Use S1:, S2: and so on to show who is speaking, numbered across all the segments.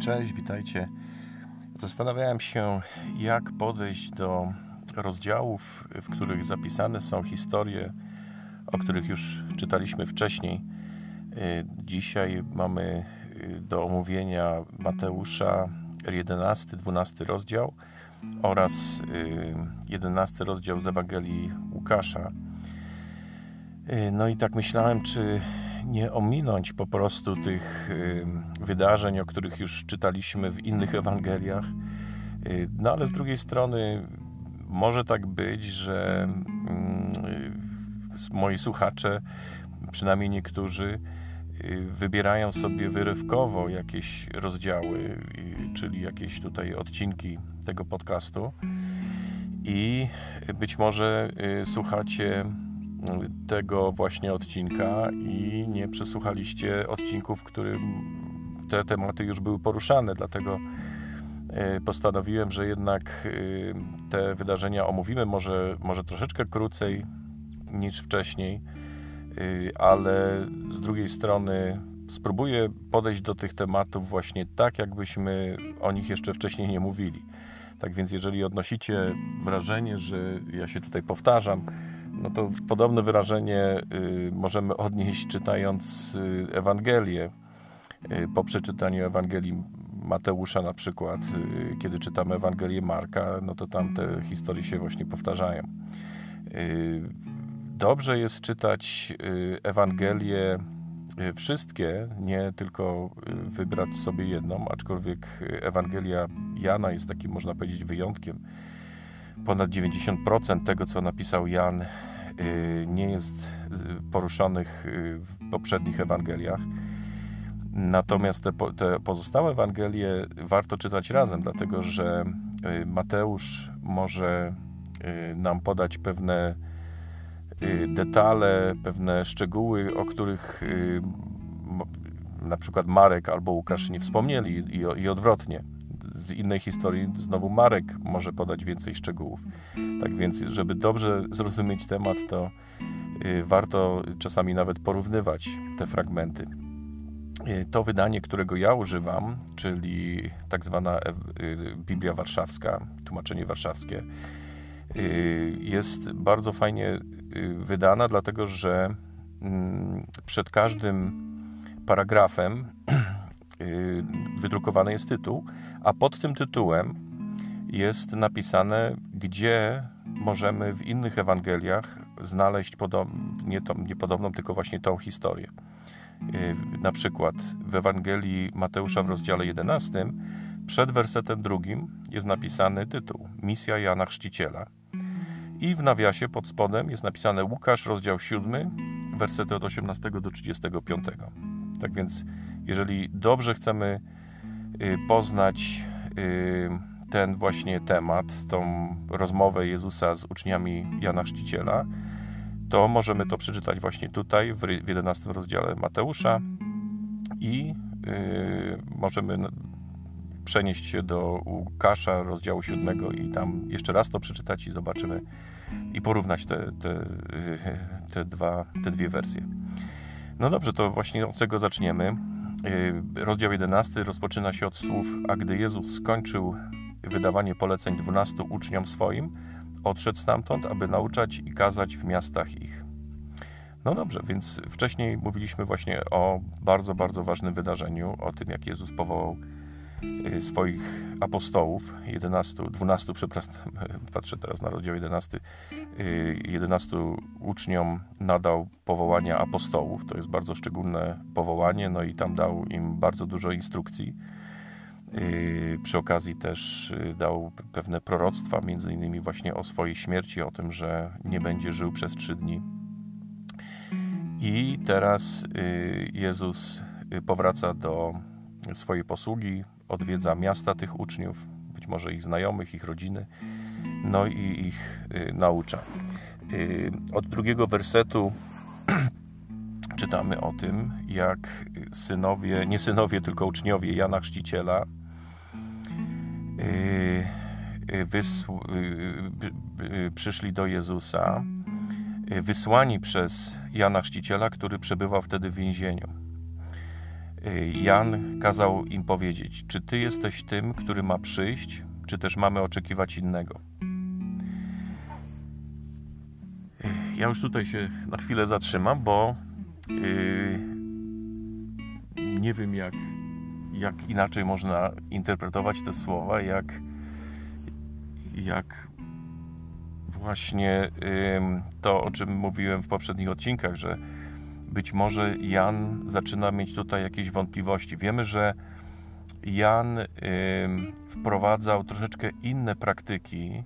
S1: Cześć, witajcie. Zastanawiałem się, jak podejść do rozdziałów, w których zapisane są historie, o których już czytaliśmy wcześniej. Dzisiaj mamy do omówienia Mateusza 11, 12 rozdział oraz 11 rozdział z Ewangelii Łukasza. No i tak myślałem, czy nie ominąć po prostu tych wydarzeń, o których już czytaliśmy w innych Ewangeliach. Y, no ale z drugiej strony może tak być, że mm, moi słuchacze, przynajmniej niektórzy, y, wybierają sobie wyrywkowo jakieś rozdziały, y, czyli jakieś tutaj odcinki tego podcastu i być może słuchacie tego właśnie odcinka i nie przesłuchaliście odcinków, w którym te tematy już były poruszane, dlatego e, postanowiłem, że jednak e, te wydarzenia omówimy. Może, może troszeczkę krócej niż wcześniej, ale z drugiej strony spróbuję podejść do tych tematów właśnie tak, jakbyśmy o nich jeszcze wcześniej nie mówili. Tak więc, jeżeli odnosicie wrażenie, że ja się tutaj powtarzam, no to podobne wyrażenie y, możemy odnieść czytając y, Ewangelię. Y, po przeczytaniu Ewangelii Mateusza na przykład, kiedy czytamy Ewangelię Marka, no to tam te historie się właśnie powtarzają. Dobrze jest czytać Ewangelie wszystkie, nie tylko wybrać sobie jedną, aczkolwiek Ewangelia Jana jest takim, można powiedzieć, wyjątkiem ponad 90% tego, co napisał Jan, y, nie jest poruszonych y, w poprzednich Ewangeliach. Natomiast te, te, pozostałe Ewangelie warto czytać razem, dlatego że y, Mateusz może nam podać pewne detale, pewne szczegóły, o których na przykład Marek albo Łukasz nie wspomnieli i, i odwrotnie z innej historii znowu Marek może podać więcej szczegółów. Tak więc, żeby dobrze zrozumieć temat, to y, warto czasami nawet porównywać te fragmenty. Y, to wydanie, którego ja używam, czyli tak zwana y, Biblia Warszawska, tłumaczenie warszawskie, jest bardzo fajnie wydana, dlatego że mm, przed każdym paragrafem wydrukowany jest tytuł, a pod tym tytułem jest napisane, gdzie możemy w innych Ewangeliach znaleźć podob, nie, tą, nie podobną, tylko właśnie tą historię. Y, na przykład w Ewangelii Mateusza w rozdziale 11 przed wersetem drugim jest napisany tytuł Misja Jana Chrzciciela. I w nawiasie pod spodem jest napisane Łukasz, rozdział 7, wersety od 18 do 35. Tak więc, jeżeli dobrze chcemy poznać y, ten właśnie temat, tą rozmowę Jezusa z uczniami Jana Chrzciciela, to możemy to przeczytać właśnie tutaj, w 11 rozdziale Mateusza i y, możemy przenieść się do Łukasza, rozdziału 7 i tam jeszcze raz to przeczytać i zobaczymy i porównać te, te, te, dwa, te dwie wersje. No dobrze, to właśnie od czego zaczniemy. Y, rozdział 11 rozpoczyna się od słów: A gdy Jezus skończył wydawanie poleceń dwunastu uczniom swoim, odszedł stamtąd, aby nauczać i kazać w miastach ich. No dobrze, więc wcześniej mówiliśmy właśnie o bardzo, bardzo ważnym wydarzeniu, o tym, jak Jezus powołał swoich apostołów, 11, 12, przepraszam, patrzę teraz na rozdział 11, 11 y, uczniom nadał powołania apostołów. To jest bardzo szczególne powołanie, no i tam dał im bardzo dużo instrukcji. Y, przy okazji też dał pewne proroctwa, między innymi właśnie o swojej śmierci, o tym, że nie będzie żył przez trzy dni. I teraz Jezus powraca do swojej posługi, odwiedza miasta tych uczniów, być może ich znajomych, ich rodziny, no i ich y, naucza. Y, od drugiego wersetu czytamy o tym, jak synowie, nie synowie, tylko uczniowie Jana Chrzciciela y, wysł, przyszli do Jezusa, wysłani przez Jana Chrzciciela, który przebywał wtedy w więzieniu. Jan kazał im powiedzieć: Czy ty jesteś tym, który ma przyjść, czy też mamy oczekiwać innego? Ja już tutaj się na chwilę zatrzymam, bo yy, nie wiem, jak, jak inaczej można interpretować te słowa, jak, jak właśnie to, o czym mówiłem w poprzednich odcinkach, że być może Jan zaczyna mieć tutaj jakieś wątpliwości. Wiemy, że Jan yy, wprowadzał troszeczkę inne praktyki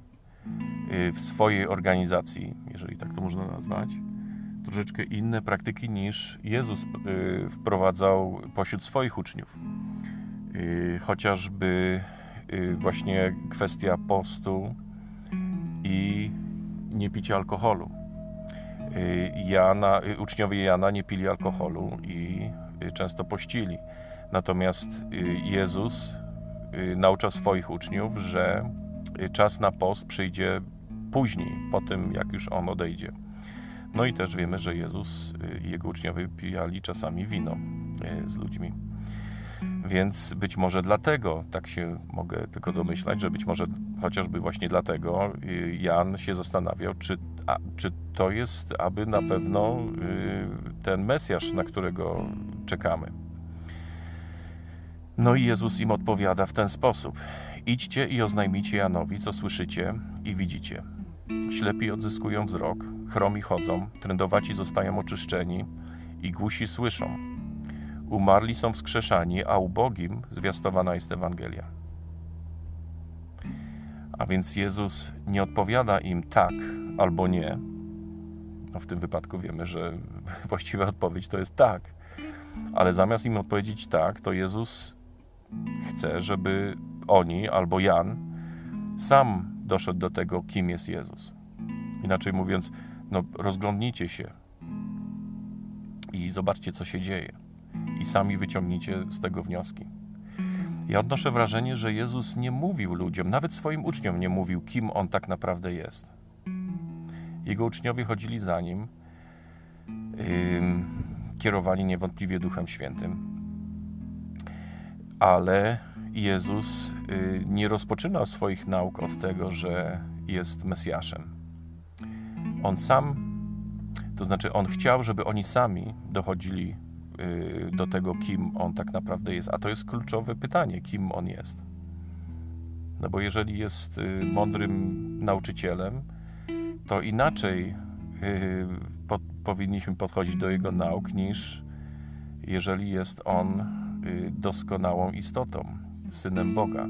S1: Y, w swojej organizacji, jeżeli tak to można nazwać, troszeczkę inne praktyki niż Jezus y, wprowadzał pośród swoich uczniów. Y, chociażby właśnie kwestia postu i nie picia alkoholu. Jana, uczniowie Jana nie pili alkoholu i często pościli. Natomiast Jezus nauczał swoich uczniów, że czas na post przyjdzie później, po tym jak już on odejdzie. No i też wiemy, że Jezus i jego uczniowie pijali czasami wino z ludźmi. Więc być może dlatego, tak się mogę tylko domyślać, że być może chociażby właśnie dlatego y, Jan się zastanawiał, czy, a, czy to jest aby na pewno y, ten Mesjasz, na którego czekamy. No i Jezus im odpowiada w ten sposób. Idźcie i oznajmijcie Janowi, co słyszycie i widzicie. Ślepi odzyskują wzrok, chromi chodzą, trędowaci zostają oczyszczeni i głusi słyszą. Umarli są wskrzeszani, a ubogim zwiastowana jest Ewangelia. A więc Jezus nie odpowiada im tak albo nie. No w tym wypadku wiemy, że właściwa odpowiedź to jest tak. Ale zamiast im odpowiedzieć tak, to Jezus chce, żeby oni albo Jan sam doszedł do tego, kim jest Jezus. Inaczej mówiąc, no, rozglądnijcie się i zobaczcie, co się dzieje, i sami wyciągnijcie z tego wnioski. Ja odnoszę wrażenie, że Jezus nie mówił ludziom, nawet swoim uczniom nie mówił, kim on tak naprawdę jest. Jego uczniowie chodzili za nim, kierowani niewątpliwie Duchem Świętym, ale Jezus y, nie rozpoczynał swoich nauk od tego, że jest Mesjaszem. On sam, to znaczy on chciał, żeby oni sami dochodzili do tego, kim on tak naprawdę jest. A to jest kluczowe pytanie, kim on jest. No bo jeżeli jest y, mądrym nauczycielem, to inaczej powinniśmy podchodzić do jego nauk niż jeżeli jest on doskonałą istotą synem Boga.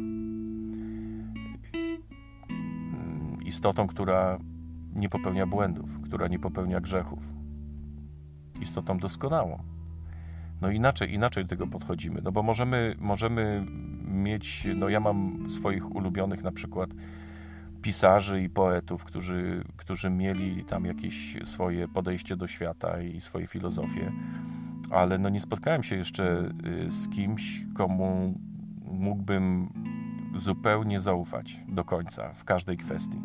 S1: Istotą, która nie popełnia błędów, która nie popełnia grzechów. Istotą doskonałą. No inaczej, inaczej do tego podchodzimy, no bo możemy, możemy mieć, no ja mam swoich ulubionych na przykład pisarzy i poetów, którzy, którzy mieli tam jakieś swoje podejście do świata i swoje filozofie, ale no nie spotkałem się jeszcze y, z kimś, komu mógłbym zupełnie zaufać do końca w każdej kwestii.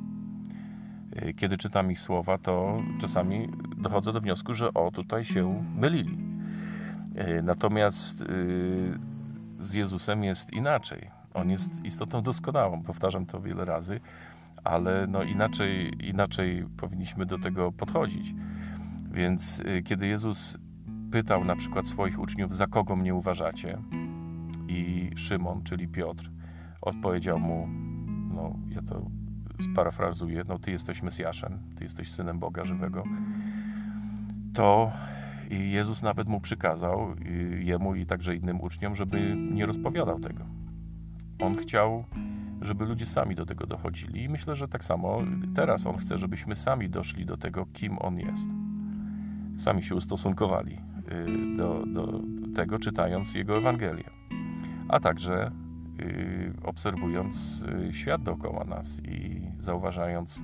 S1: Y, kiedy czytam ich słowa, to czasami dochodzę do wniosku, że o, tutaj się mylili. Y, natomiast y, z Jezusem jest inaczej. On jest istotą doskonałą, powtarzam to wiele razy, ale no inaczej, inaczej powinniśmy do tego podchodzić. Więc kiedy Jezus pytał na przykład swoich uczniów, za kogo mnie uważacie, i Szymon, czyli Piotr, odpowiedział mu, no ja to sparafrazuję, no ty jesteś Mesjaszem, ty jesteś Synem Boga żywego, to Jezus nawet mu przykazał, jemu i także innym uczniom, żeby nie rozpowiadał tego. On chciał, żeby ludzie sami do tego dochodzili i myślę, że tak samo teraz On chce, żebyśmy sami doszli do tego, kim On jest. Sami się ustosunkowali y, do, do tego, czytając Jego Ewangelię a także y, obserwując y, świat dookoła nas i zauważając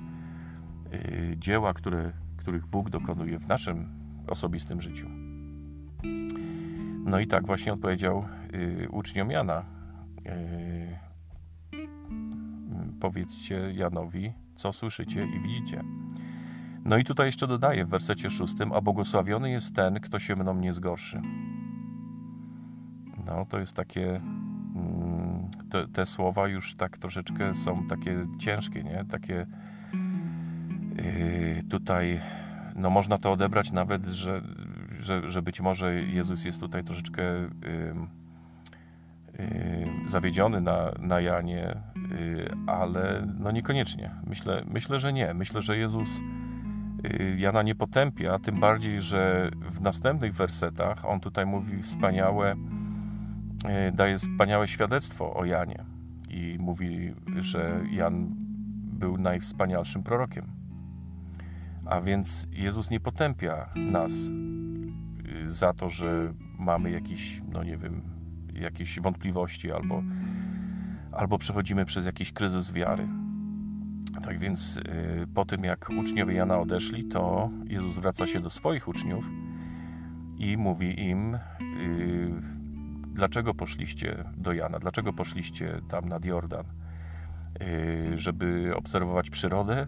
S1: y, dzieła, które, których Bóg dokonuje w naszym osobistym życiu. No i tak właśnie odpowiedział uczniom Jana. Powiedzcie Janowi, co słyszycie i widzicie. No i tutaj jeszcze dodaję w wersecie szóstym, a błogosławiony jest ten, kto się mną nie zgorszy. no to jest takie mm, te, te, słowa już tak troszeczkę są takie ciężkie, nie? Takie yy, tutaj no można to odebrać nawet, że, że, że być może Jezus jest tutaj troszeczkę yy, yy, zawiedziony na, na Janie, y, ale no niekoniecznie. Myślę, myślę, że nie. Myślę, że Jezus y, Jana nie potępia, tym bardziej, że w następnych wersetach on tutaj mówi wspaniałe, y, daje wspaniałe świadectwo o Janie i mówi, że Jan był najwspanialszym prorokiem. A więc Jezus nie potępia nas za to, że mamy jakiś, no nie wiem, jakieś wątpliwości albo, albo przechodzimy przez jakiś kryzys wiary. Tak więc y, po tym, jak uczniowie Jana odeszli, to Jezus zwraca się do swoich uczniów i mówi im, y, dlaczego poszliście do Jana, dlaczego poszliście tam nad Jordan, y, żeby obserwować przyrodę?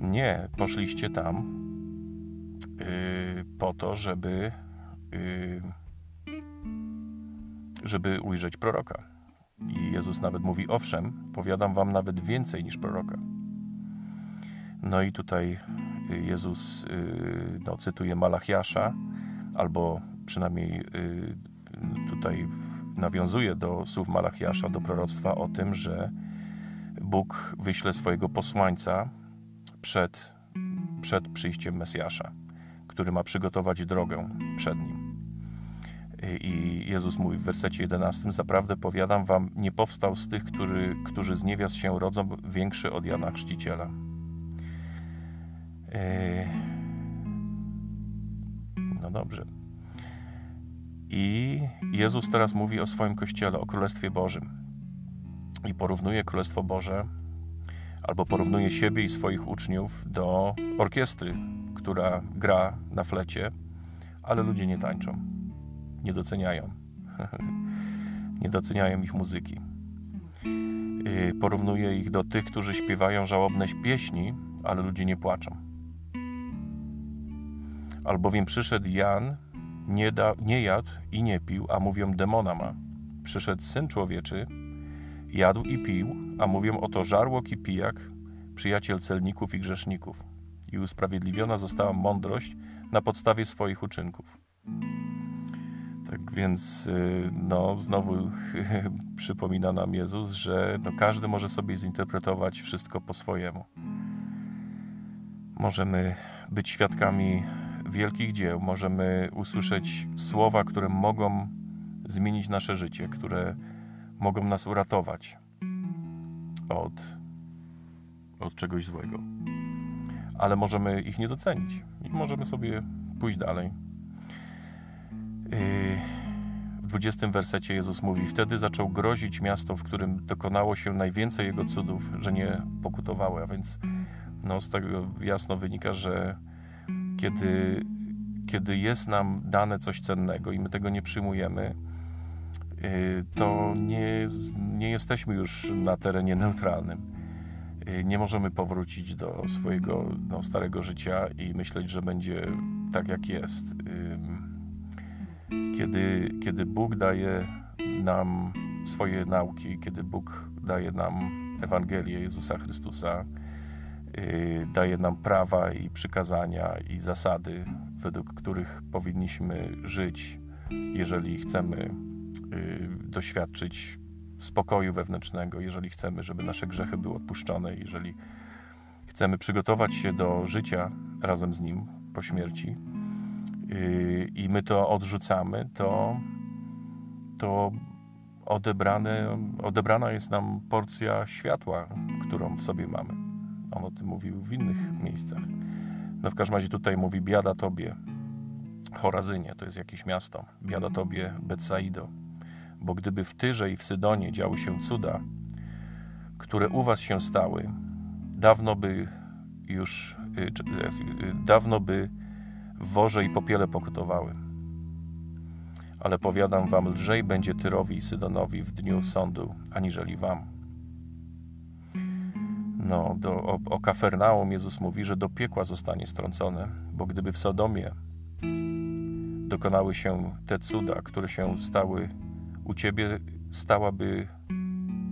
S1: Nie, poszliście tam po to, żeby żeby ujrzeć proroka. I Jezus nawet mówi: Owszem, powiadam wam nawet więcej niż proroka. No i tutaj y, Jezus y, no, cytuje Malachiasza, albo przynajmniej y, tutaj nawiązuje do słów Malachiasza, do proroctwa o tym, że Bóg wyśle swojego posłańca przed, przed przyjściem Mesjasza, który ma przygotować drogę przed nim. I Jezus mówi w wersecie 11: Zaprawdę powiadam wam, nie powstał z tych, który, którzy z niewiast się rodzą, większy od Jana Chrzciciela. E, no dobrze. I Jezus teraz mówi o swoim kościele, o Królestwie Bożym. I porównuje Królestwo Boże, albo porównuje siebie i swoich uczniów do orkiestry, która gra na flecie, ale ludzie nie tańczą nie doceniają. nie doceniają ich muzyki. Y, Porównuję ich do tych, którzy śpiewają żałobne pieśni, ale ludzie nie płaczą. Albowiem przyszedł Jan, nie, da, nie jadł i nie pił, a mówią demona ma. Przyszedł Syn Człowieczy, jadł i pił, a mówią oto żarłok i pijak, przyjaciel celników i grzeszników. I usprawiedliwiona została mądrość na podstawie swoich uczynków. Tak więc y, no, znowu przypomina nam Jezus, że no, każdy może sobie zinterpretować wszystko po swojemu. Możemy być świadkami wielkich dzieł, możemy usłyszeć słowa, które mogą zmienić nasze życie, które mogą nas uratować od, od czegoś złego. Ale możemy ich nie docenić i możemy sobie pójść dalej w 20 wersecie Jezus mówi: Wtedy zaczął grozić miasto, w którym dokonało się najwięcej jego cudów, że nie pokutowały. A więc no, z tego jasno wynika, że kiedy, kiedy jest nam dane coś cennego i my tego nie przyjmujemy, to nie, nie jesteśmy już na terenie neutralnym. Y, nie możemy powrócić do swojego no, starego życia i myśleć, że będzie tak, jak jest kiedy, kiedy Bóg daje nam swoje nauki, kiedy Bóg daje nam Ewangelię Jezusa Chrystusa, yy, daje nam prawa i przykazania i zasady, według których powinniśmy żyć, jeżeli chcemy doświadczyć spokoju wewnętrznego, jeżeli chcemy, żeby nasze grzechy były odpuszczone, jeżeli chcemy przygotować się do życia razem z Nim po śmierci, i my to odrzucamy, to, to odebrane, odebrana jest nam porcja światła, którą w sobie mamy. On o tym mówił w innych miejscach. No w każdym razie tutaj mówi biada tobie, Chorazynie, to jest jakieś miasto, biada tobie Betsaido, bo gdyby w Tyrze i w Sydonie działy się cuda, które u was się stały, dawno by już, y, y, dawno by w worze i popiele pokutowały. Ale powiadam wam, lżej będzie Tyrowi i Sydonowi w dniu sądu, aniżeli wam. No, do, o, o Kafernaum Jezus mówi, że do piekła zostanie strącone, bo gdyby w Sodomie dokonały się te cuda, które się stały u ciebie stałaby,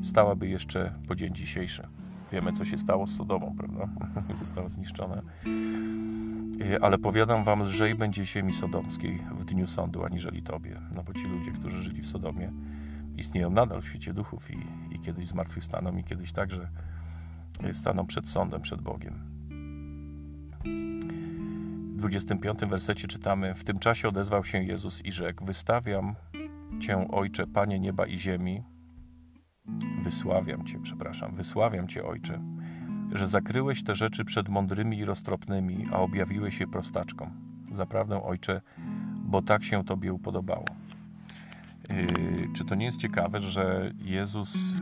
S1: stałaby jeszcze po dzień dzisiejszy. Wiemy, co się stało z Sodomą, prawda? Została zniszczona. E, ale powiadam wam, lżej będzie ziemi sodomskiej w dniu sądu, aniżeli tobie. No bo ci ludzie, którzy żyli w Sodomie, istnieją nadal w świecie duchów i, i kiedyś zmartwychwstaną i kiedyś także e, staną przed sądem, przed Bogiem. W 25 wersecie czytamy: W tym czasie odezwał się Jezus i rzekł: Wystawiam Cię, Ojcze, Panie nieba i ziemi. Wysławiam Cię, przepraszam, wysławiam Cię, Ojcze, że zakryłeś te rzeczy przed mądrymi i roztropnymi, a objawiłeś je prostaczkom. Zaprawdę, Ojcze, bo tak się Tobie upodobało. Yy, czy to nie jest ciekawe, że Jezus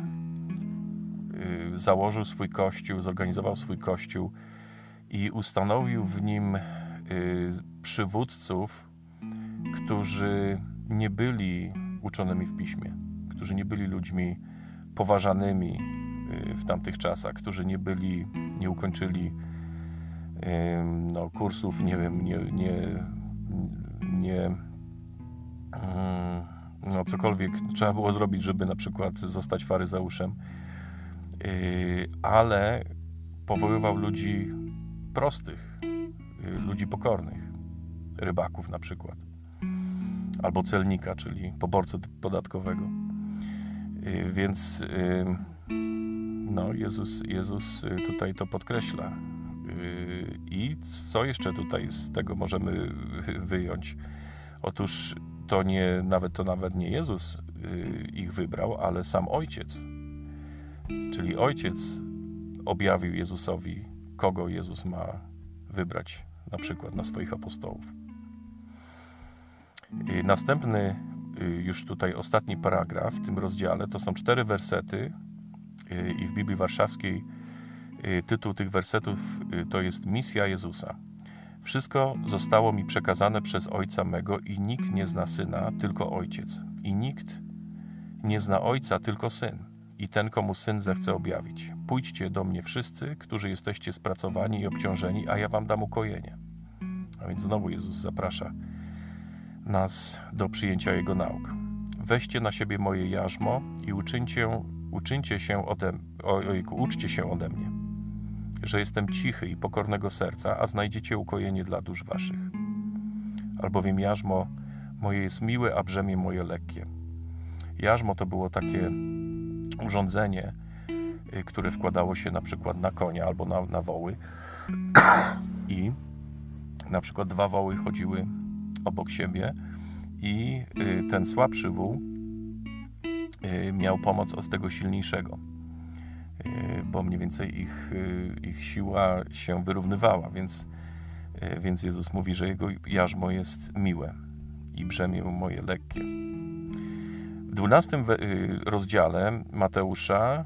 S1: yy, założył swój kościół, zorganizował swój kościół i ustanowił w nim yy, przywódców, którzy nie byli uczonymi w piśmie, którzy nie byli ludźmi poważanymi w tamtych czasach, którzy nie byli, nie ukończyli no, kursów, nie wiem, nie, nie, nie mm, no, cokolwiek trzeba było zrobić, żeby na przykład zostać faryzeuszem, y, ale powoływał ludzi prostych, y, ludzi pokornych, rybaków na przykład, albo celnika, czyli poborcę podatkowego. Y, więc no, Jezus, Jezus tutaj to podkreśla. I co jeszcze tutaj z tego możemy wyjąć? Otóż to nie, nawet to nawet nie Jezus y, ich wybrał, ale sam Ojciec. Czyli Ojciec objawił Jezusowi, kogo Jezus ma wybrać, na przykład na swoich apostołów. Następny, y, już tutaj ostatni paragraf w tym rozdziale, to są cztery wersety y, i w Biblii Warszawskiej tytuł tych wersetów to jest Misja Jezusa. Wszystko zostało mi przekazane przez Ojca mego i nikt nie zna Syna, tylko Ojciec. I nikt nie zna Ojca, tylko Syn. I ten, komu Syn zechce objawić. Pójdźcie do mnie wszyscy, którzy jesteście spracowani i obciążeni, a ja wam dam ukojenie. A więc znowu Jezus zaprasza nas do przyjęcia Jego nauk. Weźcie na siebie moje jarzmo i uczyńcie, uczyńcie się ode, uczcie się ode mnie że jestem cichy i pokornego serca, a znajdziecie ukojenie dla dusz waszych. Albowiem jarzmo moje jest miłe, a brzemię moje lekkie. Jarzmo to było takie urządzenie, y, które wkładało się na przykład na konia albo na, na woły i na przykład dwa woły chodziły obok siebie i y, ten słabszy wół y, miał pomoc od tego silniejszego. E, bo mniej więcej ich, ich siła się wyrównywała, więc, więc Jezus mówi, że Jego jarzmo jest miłe i brzemię moje lekkie. W 12 rozdziale Mateusza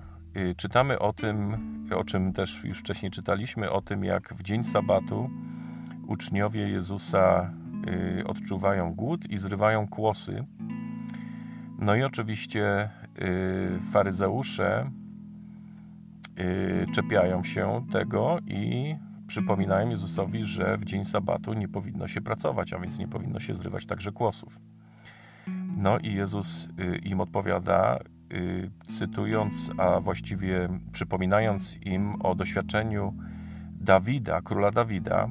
S1: czytamy o tym, o czym też już wcześniej czytaliśmy, o tym, jak w dzień sabatu uczniowie Jezusa odczuwają głód i zrywają kłosy. No i oczywiście faryzeusze Y, czepiają się tego i przypominają Jezusowi, że w dzień sabatu nie powinno się pracować, a więc nie powinno się zrywać także kłosów. No i Jezus y, im odpowiada, y, cytując, a właściwie przypominając im o doświadczeniu Dawida, króla Dawida,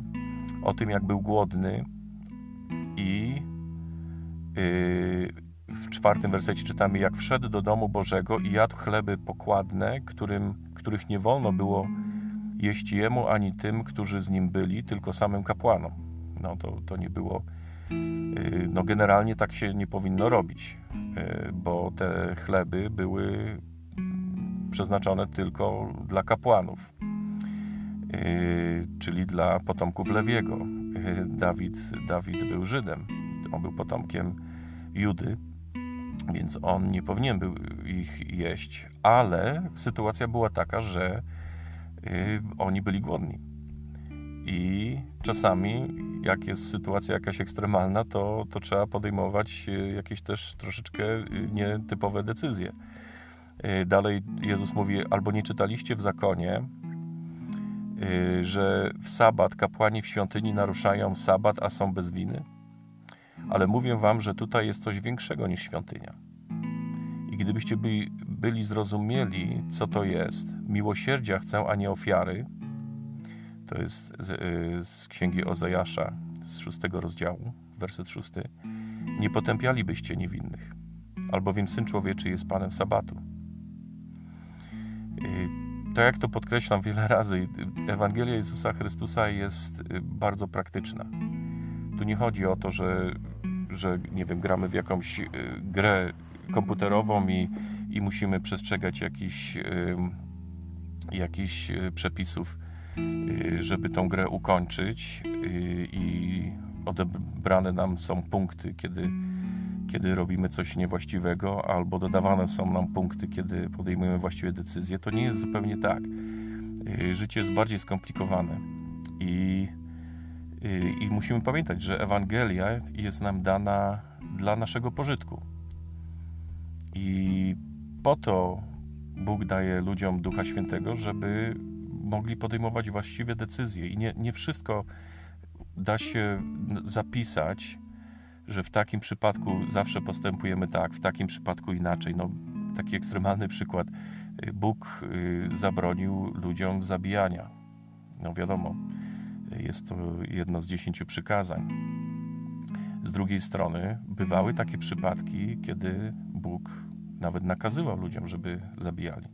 S1: o tym, jak był głodny i w czwartym wersecie czytamy, jak wszedł do domu Bożego i jadł chleby pokładne, którym których nie wolno było jeść jemu ani tym, którzy z nim byli, tylko samym kapłanom. No to, to nie było. Y, no generalnie tak się nie powinno robić, y, bo te chleby były przeznaczone tylko dla kapłanów, y, czyli dla potomków Lewiego. Dawid, Dawid był Żydem, on był potomkiem Judy, więc on nie powinien był ich jeść, ale sytuacja była taka, że y, oni byli głodni. I czasami, jak jest sytuacja jakaś ekstremalna, to, to trzeba podejmować y, jakieś też troszeczkę y, nietypowe decyzje. Dalej Jezus mówi: Albo nie czytaliście w zakonie, że w sabat kapłani w świątyni naruszają sabat, a są bez winy? Ale mówię wam, że tutaj jest coś większego niż świątynia. gdybyście byli, byli zrozumieli, co to jest, miłosierdzia chcę, a nie ofiary, to jest z, y, z księgi Ozajasza z szóstego rozdziału, werset szósty, nie potępialibyście niewinnych, albowiem Syn Człowieczy jest Panem Sabatu. Y, tak jak to podkreślam wiele razy, Ewangelia Jezusa Chrystusa jest y, bardzo praktyczna. Tu nie chodzi o to, że, że nie wiem, gramy w jakąś grę komputerową i, i musimy przestrzegać jakichś, jakichś przepisów Y, żeby tą grę ukończyć y, i odebrane nam są punkty, kiedy, kiedy robimy coś niewłaściwego, albo dodawane są nam punkty, kiedy podejmujemy właściwe decyzje. To nie jest zupełnie tak. Y, życie jest bardziej skomplikowane i, i musimy pamiętać, że Ewangelia jest nam dana dla naszego pożytku. I po to Bóg daje ludziom Ducha Świętego, żeby mogli podejmować właściwe decyzje. I nie, nie wszystko da się zapisać, że w takim przypadku zawsze postępujemy tak, w takim przypadku inaczej. No, taki ekstremalny przykład. Bóg y, zabronił ludziom zabijania. No wiadomo, jest to jedno z dziesięciu przykazań. Z drugiej strony, bywały takie przypadki, kiedy Bóg nawet nakazywał ludziom, żeby zabijali.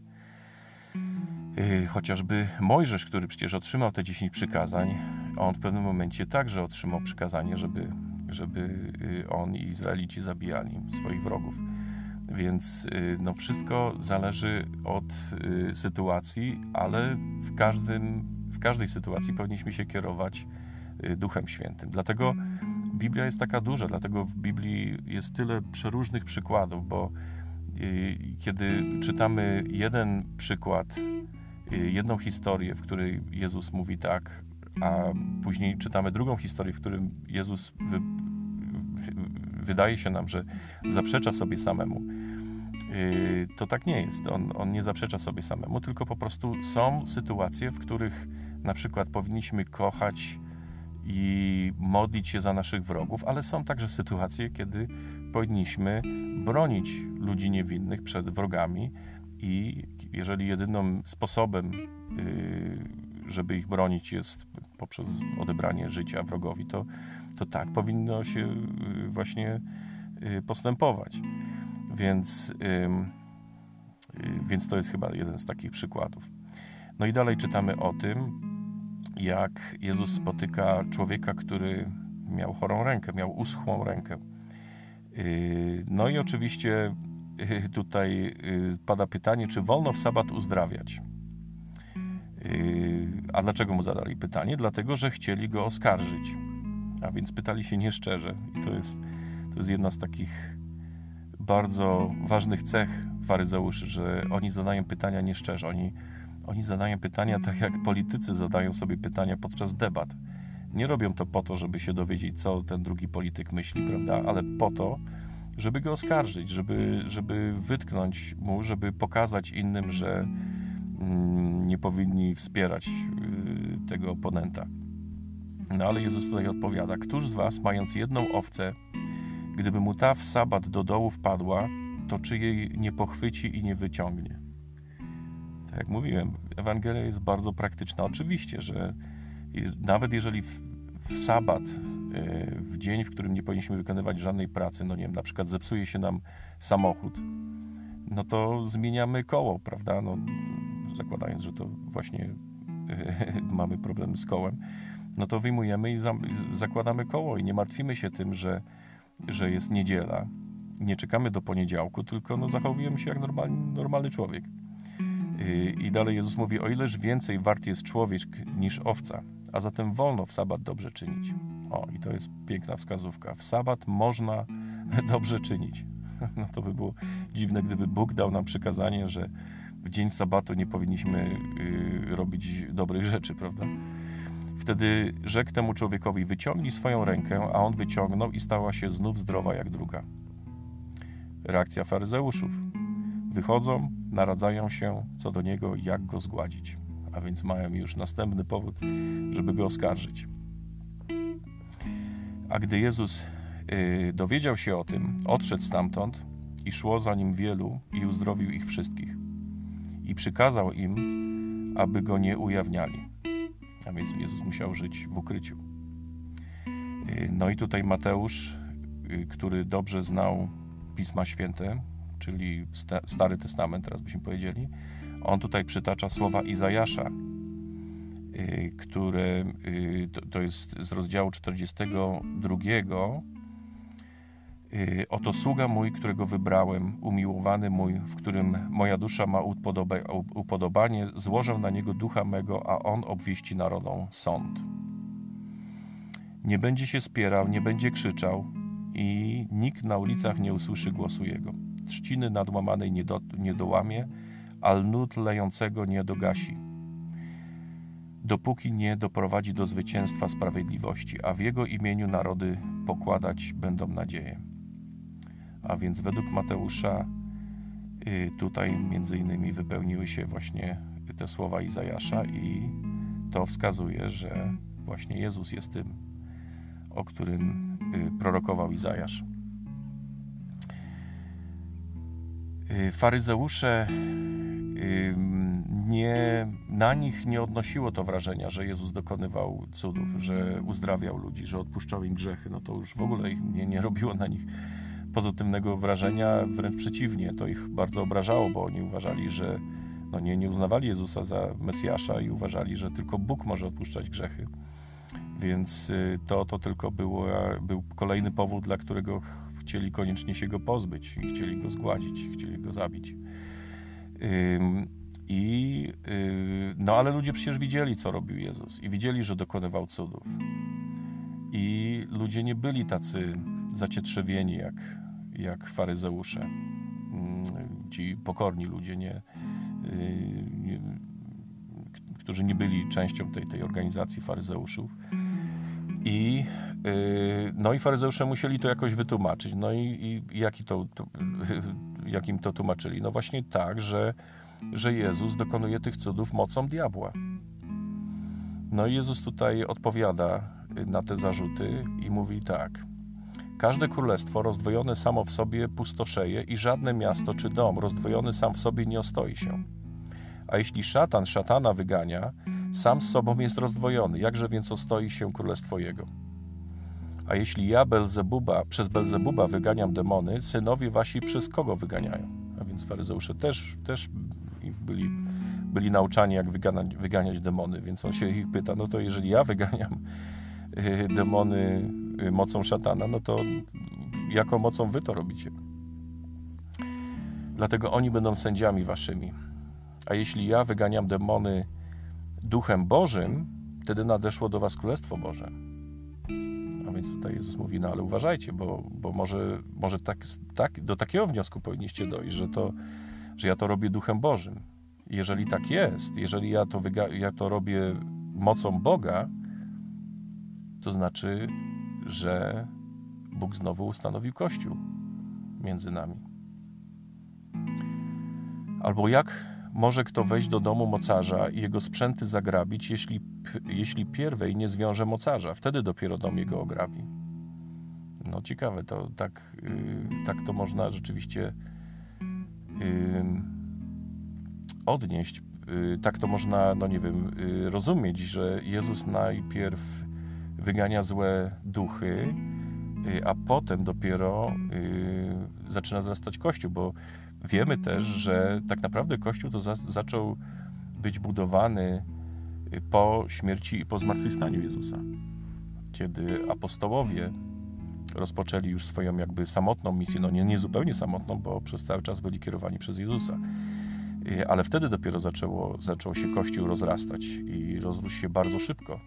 S1: Y, chociażby Mojżesz, który przecież otrzymał te 10 przykazań, on w pewnym momencie także otrzymał przykazanie, żeby, żeby y, on i Izraelici zabijali swoich wrogów. Więc y, no, wszystko zależy od sytuacji, ale w, każdym, w każdej sytuacji powinniśmy się kierować Duchem Świętym. Dlatego Biblia jest taka duża, dlatego w Biblii jest tyle przeróżnych przykładów, bo kiedy czytamy jeden przykład Y, jedną historię, w której Jezus mówi tak, a później czytamy drugą historię, w którym Jezus wy, wydaje się nam, że zaprzecza sobie samemu. Y, to tak nie jest. On, on nie zaprzecza sobie samemu, tylko po prostu są sytuacje, w których na przykład powinniśmy kochać i modlić się za naszych wrogów, ale są także sytuacje, kiedy powinniśmy bronić ludzi niewinnych przed wrogami, i jeżeli jedynym sposobem, y, żeby ich bronić, jest poprzez odebranie życia wrogowi, to, to tak powinno się y, właśnie y, postępować. Więc, więc to jest chyba jeden z takich przykładów. No i dalej czytamy o tym, jak Jezus spotyka człowieka, który miał chorą rękę, miał uschłą rękę. No i oczywiście tutaj y, pada pytanie, czy wolno w sabat uzdrawiać. Y, a dlaczego mu zadali pytanie? Dlatego, że chcieli go oskarżyć. A więc pytali się nieszczerze. I to jest, to jest jedna z takich bardzo ważnych cech faryzeuszy, że oni zadają pytania nieszczerze. Oni, oni zadają pytania tak, jak politycy zadają sobie pytania podczas debat. Nie robią to po to, żeby się dowiedzieć, co ten drugi polityk myśli, prawda? Ale po to, żeby go oskarżyć, żeby, żeby wytknąć mu, żeby pokazać innym, że nie powinni wspierać y, tego oponenta. No ale Jezus tutaj odpowiada: Któż z was, mając jedną owcę, gdyby mu ta w sabat do dołu wpadła, to czy jej nie pochwyci i nie wyciągnie? Tak jak mówiłem, Ewangelia jest bardzo praktyczna. Oczywiście, że nawet jeżeli w, w sabat, e, w dzień, w którym nie powinniśmy wykonywać żadnej pracy, no nie wiem, na przykład zepsuje się nam samochód, no to zmieniamy koło, prawda? No, zakładając, że to właśnie mamy problem z kołem, no to wyjmujemy i zakładamy koło i nie martwimy się tym, że, że jest niedziela. Nie czekamy do poniedziałku, tylko no, zachowujemy się jak normalny, normalny człowiek. I dalej Jezus mówi: O ileż więcej wart jest człowiek niż owca a zatem wolno w sabat dobrze czynić. O, i to jest piękna wskazówka. W sabat można dobrze czynić. No to by było dziwne, gdyby Bóg dał nam przykazanie, że w dzień sabatu nie powinniśmy yy, robić dobrych rzeczy, prawda? Wtedy rzekł temu człowiekowi: Wyciągnij swoją rękę, a on wyciągnął i stała się znów zdrowa jak druga. Reakcja faryzeuszów. Wychodzą, naradzają się co do niego, jak go zgładzić a więc mają już następny powód, żeby go oskarżyć. A gdy Jezus y, dowiedział się o tym, odszedł stamtąd i szło za nim wielu i uzdrowił ich wszystkich. I przykazał im, aby go nie ujawniali. A więc Jezus musiał żyć w ukryciu. Y, no i tutaj Mateusz, y, który dobrze znał Pisma Święte, czyli Stary Testament, teraz byśmy powiedzieli, on tutaj przytacza słowa Izajasza, y, które to jest z rozdziału 42. Oto sługa mój, którego wybrałem, umiłowany mój, w którym moja dusza ma upodobanie, złożę na niego ducha mego, a on obwieści narodom sąd. Nie będzie się spierał, nie będzie krzyczał i nikt na ulicach nie usłyszy głosu jego. Trzciny nadłamanej nie, do, nie dołamie, a lnót lejącego nie dogasi, dopóki nie doprowadzi do zwycięstwa sprawiedliwości, a w jego imieniu narody pokładać będą nadzieję. A więc według Mateusza y, tutaj między innymi wypełniły się właśnie te słowa Izajasza i to wskazuje, że właśnie Jezus jest tym o którym y, prorokował Izajasz. Y, faryzeusze nie, na nich nie odnosiło to wrażenia, że Jezus dokonywał cudów, że uzdrawiał ludzi, że odpuszczał im grzechy. No to już w ogóle nie, nie robiło na nich pozytywnego wrażenia, wręcz przeciwnie, to ich bardzo obrażało, bo oni uważali, że no nie, nie uznawali Jezusa za Mesjasza i uważali, że tylko Bóg może odpuszczać grzechy. Więc y, to, to tylko było, był kolejny powód, dla którego chcieli koniecznie się go pozbyć i chcieli go zgładzić, chcieli go zabić. I, y, no ale ludzie przecież widzieli, co robił Jezus i widzieli, że dokonywał cudów. I ludzie nie byli tacy zacietrzewieni jak, jak faryzeusze. Ci pokorni ludzie, nie, y, nie, którzy nie byli częścią tej, tej organizacji faryzeuszów. I, yy, no i faryzeusze musieli to jakoś wytłumaczyć. No i, i jaki to, to, jakim to tłumaczyli? No właśnie tak, że, że Jezus dokonuje tych cudów mocą diabła. No i Jezus tutaj odpowiada na te zarzuty i mówi tak. Każde królestwo rozdwojone samo w sobie pustoszeje i żadne miasto czy dom rozdwojony sam w sobie nie ostoi się. A jeśli szatan szatana wygania, sam z sobą jest rozdwojony, jakże więc ostoi się królestwo jego? A jeśli ja Belzebuba, przez Belzebuba wyganiam demony, synowie wasi przez kogo wyganiają? A więc faryzeusze też, też byli, byli nauczani, jak wyganiać, wyganiać demony, więc on się ich pyta, no to jeżeli ja wyganiam y, demony mocą szatana, no to jaką mocą wy to robicie? Dlatego oni będą sędziami waszymi. A jeśli ja wyganiam demony Duchem Bożym, wtedy nadeszło do was Królestwo Boże. A więc tutaj Jezus mówi, no ale uważajcie, bo, bo może, może tak, tak, do takiego wniosku powinniście dojść, że, to, że ja to robię Duchem Bożym. Jeżeli tak jest, jeżeli ja to, ja to robię mocą Boga, to znaczy, że Bóg znowu ustanowił Kościół między nami. Albo jak może kto wejść do domu mocarza i jego sprzęty zagrabić, jeśli, jeśli pierwej nie zwiąże mocarza. Wtedy dopiero dom jego ograbi. No ciekawe, to tak, yy, tak to można rzeczywiście yy, odnieść. Yy, tak to można, no nie wiem, y, rozumieć, że Jezus najpierw wygania złe duchy, y, a potem dopiero y, zaczyna wzrastać Kościół, bo Wiemy też, że tak naprawdę Kościół to za, zaczął być budowany y, po śmierci i po zmartwychwstaniu Jezusa. Kiedy apostołowie rozpoczęli już swoją jakby samotną misję, no nie, nie zupełnie samotną, bo przez cały czas byli kierowani przez Jezusa. Ale wtedy dopiero zaczęło, zaczął się Kościół rozrastać i rozrósł się bardzo szybko.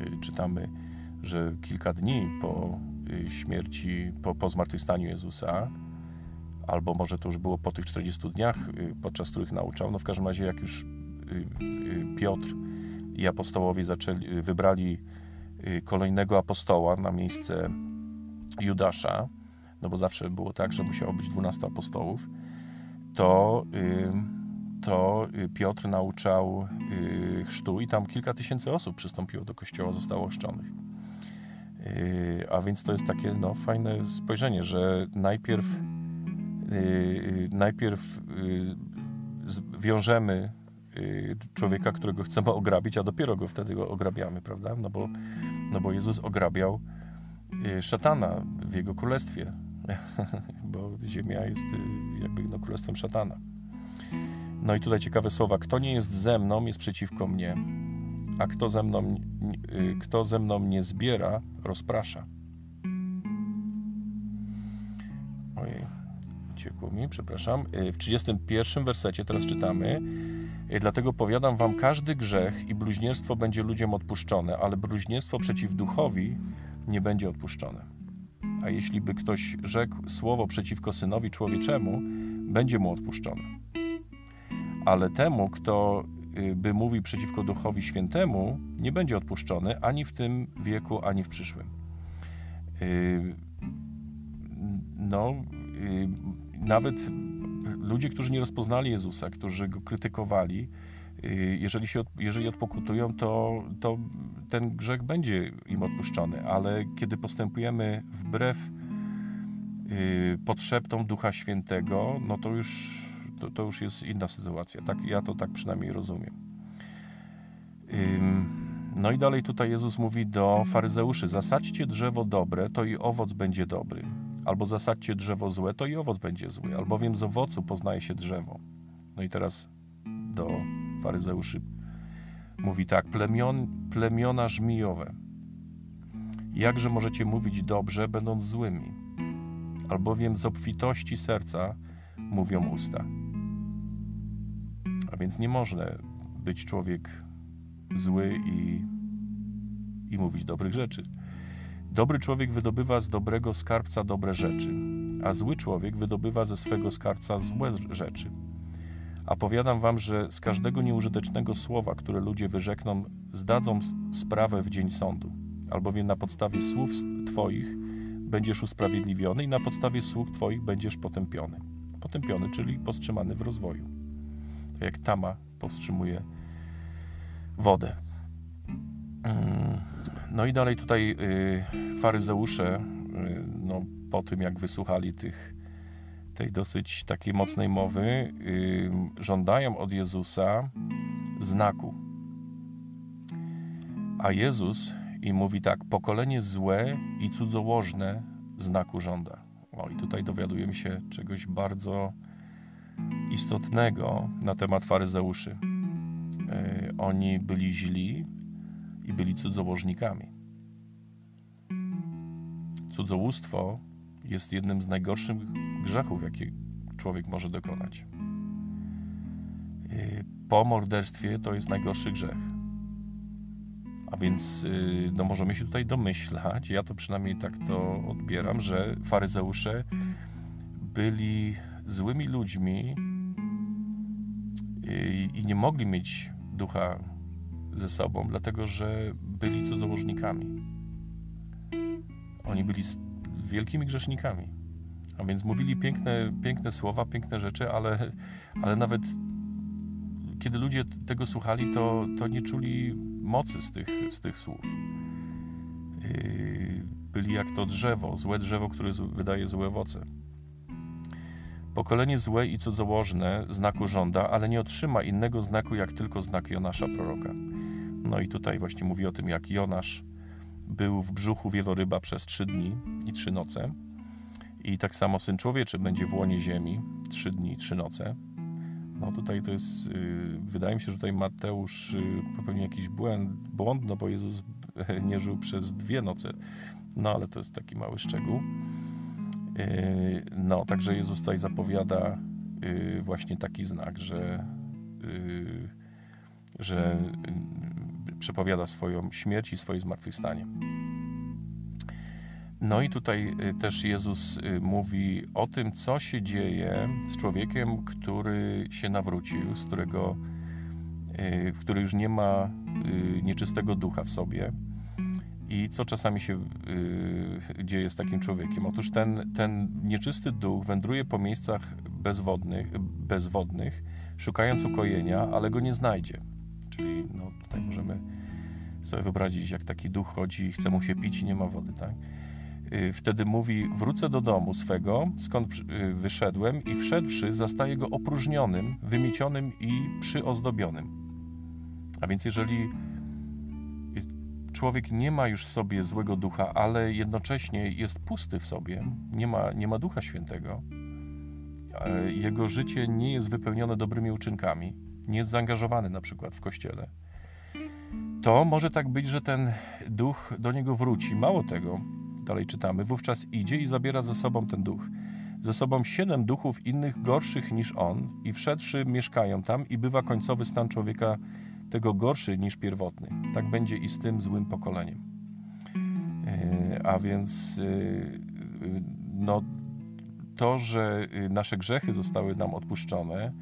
S1: Y, czytamy, że kilka dni po śmierci, po, po zmartwychwstaniu Jezusa, albo może to już było po tych 40 dniach, y, podczas których nauczał. No w każdym razie, jak już y, y, Piotr i apostołowie zaczęli, wybrali kolejnego apostoła na miejsce Judasza, no bo zawsze było tak, że musiało być 12 apostołów, to, to Piotr nauczał chrztu i tam kilka tysięcy osób przystąpiło do kościoła, zostało ochrzczonych. A więc to jest takie no, fajne spojrzenie, że najpierw najpierw wiążemy człowieka, którego chcemy ograbić, a dopiero go wtedy go ograbiamy, prawda? No bo, no bo Jezus ograbiał szatana w jego królestwie, bo ziemia jest jakby no, królestwem szatana. No i tutaj ciekawe słowa. Kto nie jest ze mną, jest przeciwko mnie, a kto ze mną, y, kto ze mną nie zbiera, rozprasza. Ojej, uciekło mi, przepraszam. Y, w 31 wersecie teraz czytamy y, Dlatego powiadam wam, każdy grzech i bluźnierstwo będzie ludziom odpuszczone, ale bluźnierstwo przeciw duchowi nie będzie odpuszczone. A jeśli by ktoś rzekł słowo przeciwko synowi człowieczemu, będzie mu odpuszczone ale temu, kto y, by mówił przeciwko Duchowi Świętemu, nie będzie odpuszczony ani w tym wieku, ani w przyszłym. Y, no, y, nawet ludzie, którzy nie rozpoznali Jezusa, którzy go krytykowali, jeżeli, się, jeżeli odpokutują, to, to ten grzech będzie im odpuszczony, ale kiedy postępujemy wbrew potrzebom Ducha Świętego, no to już to, to już jest inna sytuacja. Tak, ja to tak przynajmniej rozumiem. No i dalej tutaj Jezus mówi do faryzeuszy: Zasadźcie drzewo dobre, to i owoc będzie dobry. Albo zasadźcie drzewo złe, to i owoc będzie zły. Albowiem z owocu poznaje się drzewo. No i teraz do faryzeuszy mówi tak: plemion, plemiona żmijowe. Jakże możecie mówić dobrze, będąc złymi? Albowiem z obfitości serca mówią usta. Więc nie można być człowiek zły i, i mówić dobrych rzeczy. Dobry człowiek wydobywa z dobrego skarbca dobre rzeczy, a zły człowiek wydobywa ze swego skarbca złe rzeczy. A powiadam wam, że z każdego nieużytecznego słowa, które ludzie wyrzekną, zdadzą sprawę w dzień sądu, albowiem na podstawie słów Twoich będziesz usprawiedliwiony i na podstawie słów Twoich będziesz potępiony. Potępiony, czyli powstrzymany w rozwoju jak tama powstrzymuje wodę. Mm, no i dalej tutaj y, faryzeusze, y, no, po tym jak wysłuchali tych, tej dosyć takiej mocnej mowy, y, żądają od Jezusa znaku. A Jezus im mówi tak: pokolenie złe i cudzołożne znaku żąda. O, i tutaj dowiadujemy się czegoś bardzo istotnego na temat faryzeuszy. E, oni byli źli i byli cudzołożnikami. Cudzołóstwo jest jednym z najgorszych grzechów, jakie człowiek może dokonać. E, po morderstwie to jest najgorszy grzech. A więc e, no, możemy się tutaj domyślać, ja to przynajmniej tak to odbieram, że faryzeusze byli złymi ludźmi, i nie mogli mieć ducha ze sobą, dlatego że byli cudzołożnikami. Oni byli wielkimi grzesznikami. A więc mówili piękne, piękne słowa, piękne rzeczy, ale, ale nawet kiedy ludzie tego słuchali, to, to nie czuli mocy z tych, z tych słów. Yy, byli jak to drzewo, złe drzewo, które wydaje złe owoce. Pokolenie złe i cudzołożne znaku żąda, ale nie otrzyma innego znaku, jak tylko znak Jonasza proroka. No i tutaj właśnie mówi o tym, jak Jonasz był w brzuchu wieloryba przez trzy dni i trzy noce. I tak samo Syn Człowieczy będzie w łonie ziemi trzy dni i trzy noce. No tutaj to jest, yy, wydaje mi się, że tutaj Mateusz yy, popełnił jakiś błęd, błąd, no bo Jezus nie żył przez dwie noce. No ale to jest taki mały szczegół. Yy, no, także Jezus tutaj zapowiada yy, właśnie taki znak, że, yy, że przepowiada swoją śmierć i swoje zmartwychwstanie. No i tutaj też Jezus mówi o tym, co się dzieje z człowiekiem, który się nawrócił, z którego, który już nie ma nieczystego ducha w sobie i co czasami się yy, dzieje z takim człowiekiem? Otóż ten, ten nieczysty duch wędruje po miejscach bezwodnych, bezwodnych, szukając ukojenia, ale go nie znajdzie. Czyli no, tutaj możemy sobie wyobrazić, jak taki duch chodzi i chce mu się pić i nie ma wody, tak? Y, wtedy mówi: Wrócę do domu swego, skąd y, wyszedłem, i wszedłszy, zastaję go opróżnionym, wymiecionym i przyozdobionym. A więc, jeżeli człowiek nie ma już w sobie złego ducha, ale jednocześnie jest pusty w sobie, nie ma, nie ma ducha świętego, jego życie nie jest wypełnione dobrymi uczynkami, nie jest zaangażowany na przykład w kościele, to może tak być, że ten duch do niego wróci. Mało tego, dalej czytamy, wówczas idzie i zabiera ze sobą ten duch. Ze sobą siedem duchów innych gorszych niż on i wszedłszy mieszkają tam i bywa końcowy stan człowieka tego gorszy niż pierwotny. Tak będzie i z tym złym pokoleniem. E, a więc e, no, to, że nasze grzechy zostały nam odpuszczone,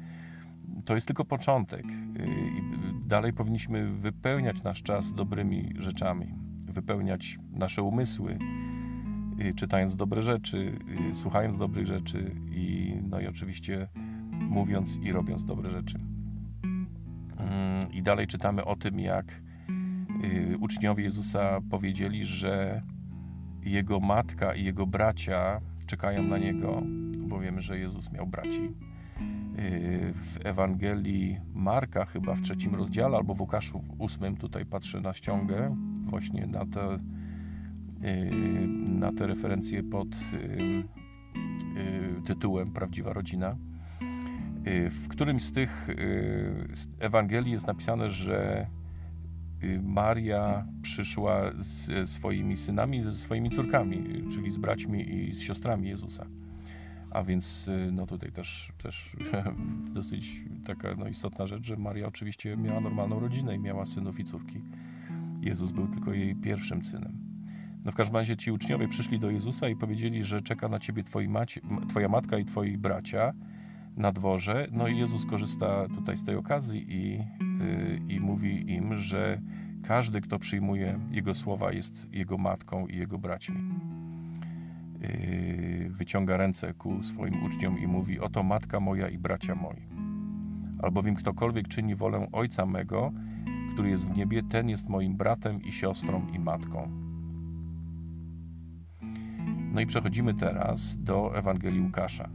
S1: to jest tylko początek. Dalej powinniśmy wypełniać nasz czas dobrymi rzeczami, wypełniać nasze umysły, czytając dobre rzeczy, słuchając dobrych rzeczy i, no i oczywiście mówiąc i robiąc dobre rzeczy. Mm, I dalej czytamy o tym, jak y, uczniowie Jezusa powiedzieli, że jego matka i jego bracia czekają na niego, bo wiemy, że Jezus miał braci. Y, w Ewangelii Marka, chyba w trzecim rozdziale, albo w Łukaszu ósmym, tutaj patrzę na ściągę, właśnie na te, y, na te referencje pod tytułem Prawdziwa rodzina w którymś z tych y, Ewangelii jest napisane, że y, Maria przyszła ze swoimi synami, ze swoimi córkami, czyli z braćmi i z siostrami Jezusa. A więc no tutaj też, też dosyć taka no, istotna rzecz, że Maria oczywiście miała normalną rodzinę i miała synów i córki. Jezus był tylko jej pierwszym synem. No w każdym razie ci uczniowie przyszli do Jezusa i powiedzieli, że czeka na ciebie twoi macie, twoja matka i twoi bracia, na dworze. No i Jezus korzysta tutaj z tej okazji i, yy, i mówi im, że każdy, kto przyjmuje Jego słowa, jest Jego matką i Jego braćmi. Yy, wyciąga ręce ku swoim uczniom i mówi: Oto matka moja i bracia moi. Albowiem ktokolwiek czyni wolę Ojca mego, który jest w niebie, ten jest moim bratem i siostrą i matką. No i przechodzimy teraz do Ewangelii Łukasza.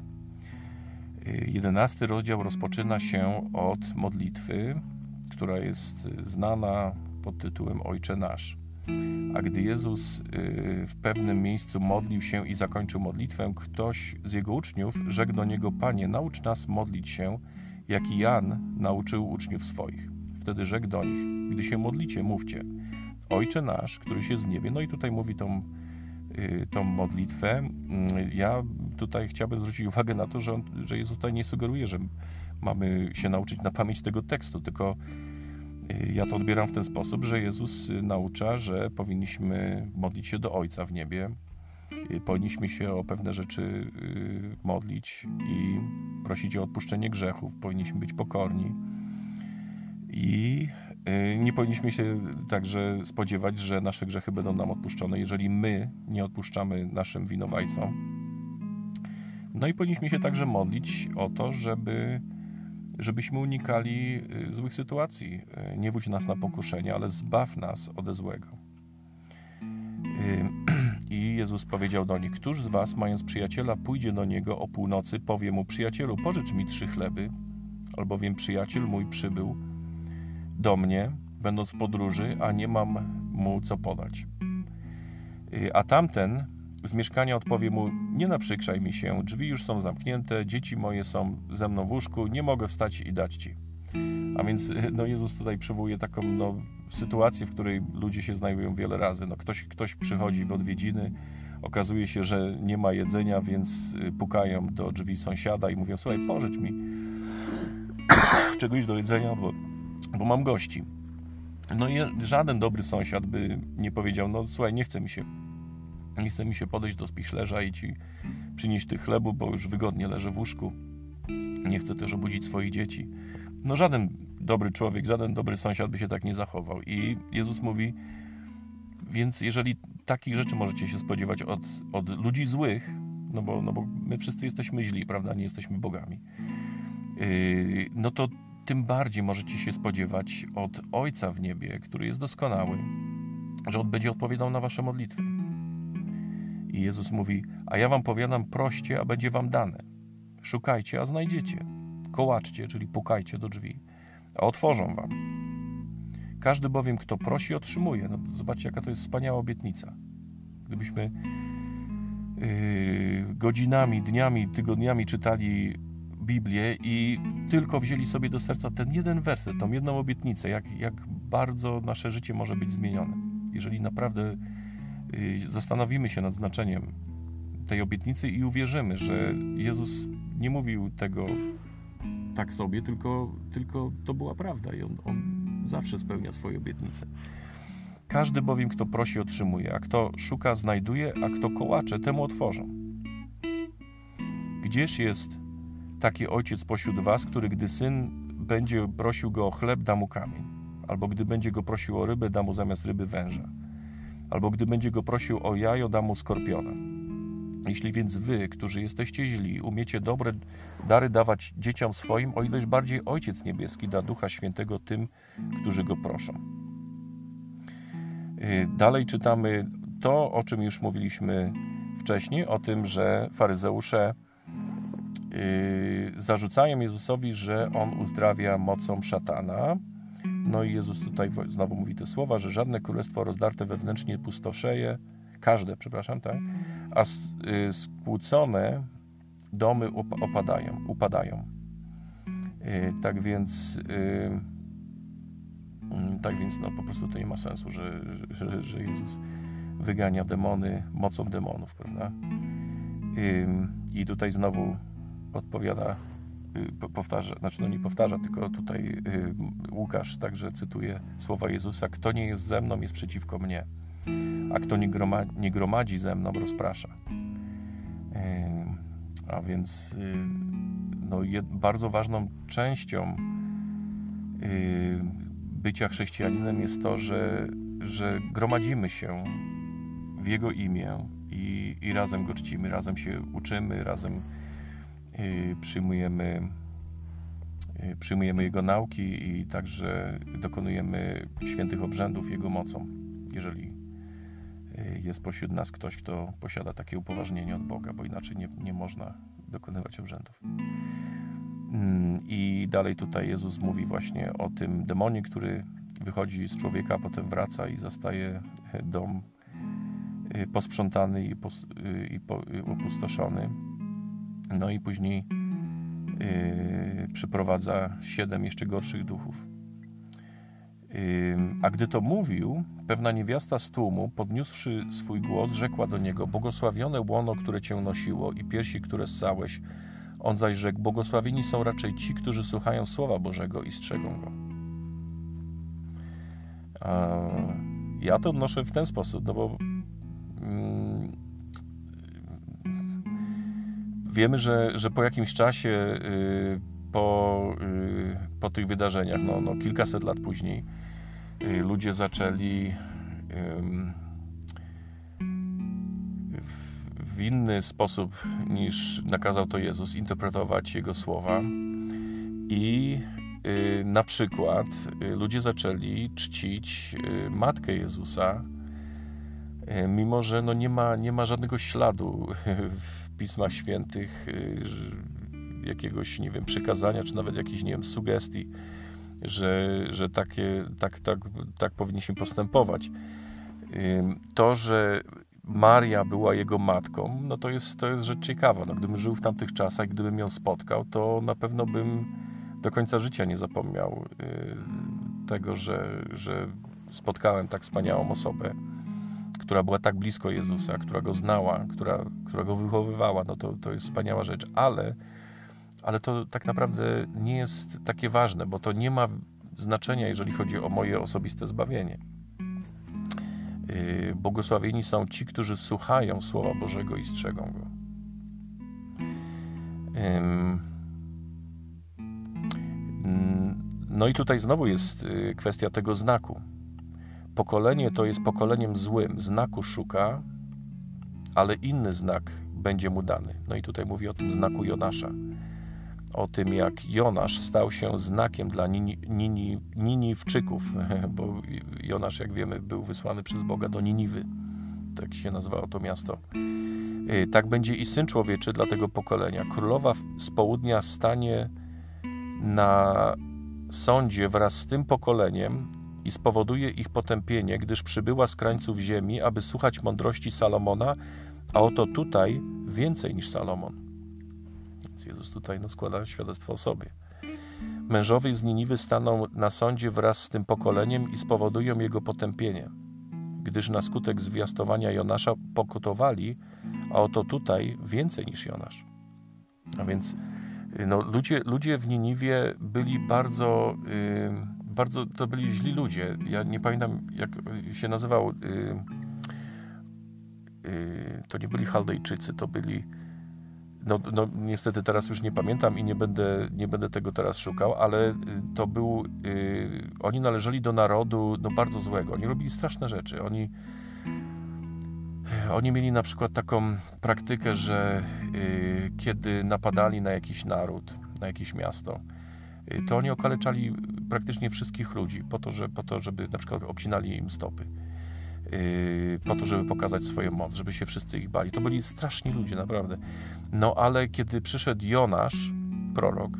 S1: Jedenasty rozdział rozpoczyna się od modlitwy, która jest znana pod tytułem Ojcze Nasz. A gdy Jezus y, w pewnym miejscu modlił się i zakończył modlitwę, ktoś z jego uczniów rzekł do niego: Panie, naucz nas modlić się, jak i Jan nauczył uczniów swoich. Wtedy rzekł do nich: Gdy się modlicie, mówcie: Ojcze nasz, któryś jest w niebie. No i tutaj mówi tą, y, tą modlitwę. Y, ja tutaj chciałbym zwrócić uwagę na to, że, on, że Jezus tutaj nie sugeruje, że mamy się nauczyć na pamięć tego tekstu, tylko y, ja to odbieram w ten sposób, że Jezus naucza, że powinniśmy modlić się do Ojca w niebie, y, powinniśmy się o pewne rzeczy y, modlić i prosić o odpuszczenie grzechów, powinniśmy być pokorni. I nie powinniśmy się także spodziewać, że nasze grzechy będą nam odpuszczone, jeżeli my nie odpuszczamy naszym winowajcom no i powinniśmy się także modlić o to, żeby, żebyśmy unikali y, złych sytuacji. Y, nie wódź nas na pokuszenie, ale zbaw nas ode złego. Y, I Jezus powiedział do nich: Któż z was, mając przyjaciela, pójdzie do niego o północy, powie mu: Przyjacielu, pożycz mi trzy chleby, albowiem przyjaciel mój przybył do mnie, będąc w podróży, a nie mam mu co podać. A tamten z mieszkania odpowie mu: Nie naprzykrzaj mi się, drzwi już są zamknięte, dzieci moje są ze mną w łóżku, nie mogę wstać i dać ci. A więc no, Jezus tutaj przywołuje taką no, sytuację, w której ludzie się znajdują wiele razy. No, ktoś, ktoś przychodzi w odwiedziny, okazuje się, że nie ma jedzenia, więc y, pukają do drzwi sąsiada i mówią: Słuchaj, pożycz mi czegoś do jedzenia, bo, bo mam gości. No i żaden dobry sąsiad by nie powiedział: No słuchaj, nie chce mi się nie chce mi się podejść do spichlerza i ci przynieść tych chlebu, bo już wygodnie leżę w łóżku. Nie chcę też obudzić swoich dzieci. No żaden dobry człowiek, żaden dobry sąsiad by się tak nie zachował. I Jezus mówi, więc jeżeli takich rzeczy możecie się spodziewać od, od ludzi złych, no bo, no bo my wszyscy jesteśmy źli, prawda? Nie jesteśmy bogami. Yy, no to tym bardziej możecie się spodziewać od Ojca w niebie, który jest doskonały, że On będzie odpowiadał na wasze modlitwy. I Jezus mówi: A ja wam powiadam, proście, a będzie wam dane. Szukajcie, a znajdziecie. Kołaczcie, czyli pukajcie do drzwi, a otworzą wam. Każdy bowiem, kto prosi, otrzymuje. No, zobaczcie, jaka to jest wspaniała obietnica. Gdybyśmy yy, godzinami, dniami, tygodniami czytali Biblię i tylko wzięli sobie do serca ten jeden werset, tą jedną obietnicę, jak, jak bardzo nasze życie może być zmienione. Jeżeli naprawdę yy, zastanowimy się nad znaczeniem tej obietnicy i uwierzymy, że Jezus nie mówił tego tak sobie, tylko, tylko to była prawda i on, on zawsze spełnia swoje obietnice. Każdy bowiem, kto prosi, otrzymuje, a kto szuka, znajduje, a kto kołacze, temu otworzą. Gdzież jest taki ojciec pośród was, który gdy syn będzie prosił go o chleb, da mu kamień, albo gdy będzie go prosił o rybę, da mu zamiast ryby węża, albo gdy będzie go prosił o jajo, da mu skorpiona. Jeśli więc wy, którzy jesteście źli, umiecie dobre dary dawać dzieciom swoim, o ileż bardziej Ojciec Niebieski da Ducha Świętego tym, którzy go proszą. Y, dalej czytamy to, o czym już mówiliśmy wcześniej, o tym, że faryzeusze zarzucają Jezusowi, że on uzdrawia mocą szatana. No i Jezus tutaj znowu mówi te słowa, że żadne królestwo rozdarte wewnętrznie pustoszeje, każde, przepraszam, tak? A y, skłócone domy opadają, upadają. Y, tak więc y, mm, tak więc no, po prostu to nie ma sensu, że, że, że Jezus wygania demony mocą demonów, prawda? I tutaj znowu odpowiada, powtarza, znaczy no nie powtarza, tylko tutaj Łukasz także cytuje słowa Jezusa: Kto nie jest ze mną, jest przeciwko mnie a kto nie gromadzi, nie gromadzi ze mną, rozprasza. A więc y, no, bardzo ważną częścią y, bycia chrześcijaninem jest to, że, że gromadzimy się w Jego imię i, i razem go czcimy, razem się uczymy, razem y, przyjmujemy, przyjmujemy Jego nauki i także dokonujemy świętych obrzędów Jego mocą, jeżeli jest pośród nas ktoś, kto posiada takie upoważnienie od Boga, bo inaczej nie, nie można dokonywać obrzędów. Mm, I dalej tutaj Jezus mówi właśnie o tym demonie, który wychodzi z człowieka, a potem wraca i zastaje dom y, posprzątany i, pos, y, i, po, i opustoszony. No i później yy, przyprowadza siedem jeszcze gorszych duchów. A gdy to mówił, pewna niewiasta z tłumu, podniósłszy swój głos, rzekła do niego: Błogosławione łono, które cię nosiło, i piersi, które ssałeś. On zaś rzekł: Błogosławieni są raczej ci, którzy słuchają słowa Bożego i strzegą go. Ja to odnoszę w ten sposób, no bo mm, wiemy, że, że po jakimś czasie, y, po, y, po tych wydarzeniach, no, no kilkaset lat później, Y, ludzie zaczęli w inny sposób niż nakazał to Jezus interpretować Jego słowa. I na przykład ludzie zaczęli czcić Matkę Jezusa, mimo że no nie, ma, nie ma żadnego śladu w Pismach Świętych jakiegoś, nie wiem, przykazania, czy nawet jakiejś, nie wiem, sugestii że, że takie, tak, tak, tak powinniśmy postępować. To, że Maria była jego matką, no to jest, to jest rzecz ciekawa. No, gdybym żył w tamtych czasach, gdybym ją spotkał, to na pewno bym do końca życia nie zapomniał y, tego, że, że spotkałem tak wspaniałą osobę, która była tak blisko Jezusa, która go znała, która, która go wychowywała. No to, to jest wspaniała rzecz, ale ale to tak naprawdę nie jest takie ważne, bo to nie ma znaczenia, jeżeli chodzi o moje osobiste zbawienie. Yy, błogosławieni są ci, którzy słuchają Słowa Bożego i strzegą go. No i tutaj znowu jest y, kwestia tego znaku. Pokolenie to jest pokoleniem złym. Znaku szuka, ale inny znak będzie mu dany. No i tutaj mówi o tym znaku Jonasza o tym, jak Jonasz stał się znakiem dla Nini, Nini, Niniwczyków, bo Jonasz, jak wiemy, był wysłany przez Boga do Niniwy. tak się nazywało to miasto. Y, tak będzie i Syn Człowieczy dla tego pokolenia. Królowa z południa stanie na sądzie wraz z tym pokoleniem i spowoduje ich potępienie, gdyż przybyła z krańców ziemi, aby słuchać mądrości Salomona, a oto tutaj więcej niż Salomon. Więc Jezus tutaj no, składa świadectwo o sobie. Mężowie z Niniwy staną na sądzie wraz z tym pokoleniem i spowodują jego potępienie, gdyż na skutek zwiastowania Jonasza pokutowali, a oto tutaj więcej niż Jonasz. A więc no, ludzie, ludzie w Niniwie byli bardzo, yy, bardzo, to byli źli ludzie. Ja nie pamiętam, jak się nazywał. Yy, yy, to nie byli Chaldejczycy, to byli no, no, niestety teraz już nie pamiętam i nie będę, nie będę tego teraz szukał, ale y, to był, yy, oni należeli do narodu no, bardzo złego. Oni robili straszne rzeczy. Oni, oni mieli na przykład taką praktykę, że yy, kiedy napadali na jakiś naród, na jakieś miasto, to oni okaleczali praktycznie wszystkich ludzi po to, że, po to, żeby na przykład obcinali im stopy Yy, po to, żeby pokazać swoją moc, żeby się wszyscy ich bali. To byli straszni ludzie, naprawdę. No ale kiedy przyszedł Jonasz, prorok,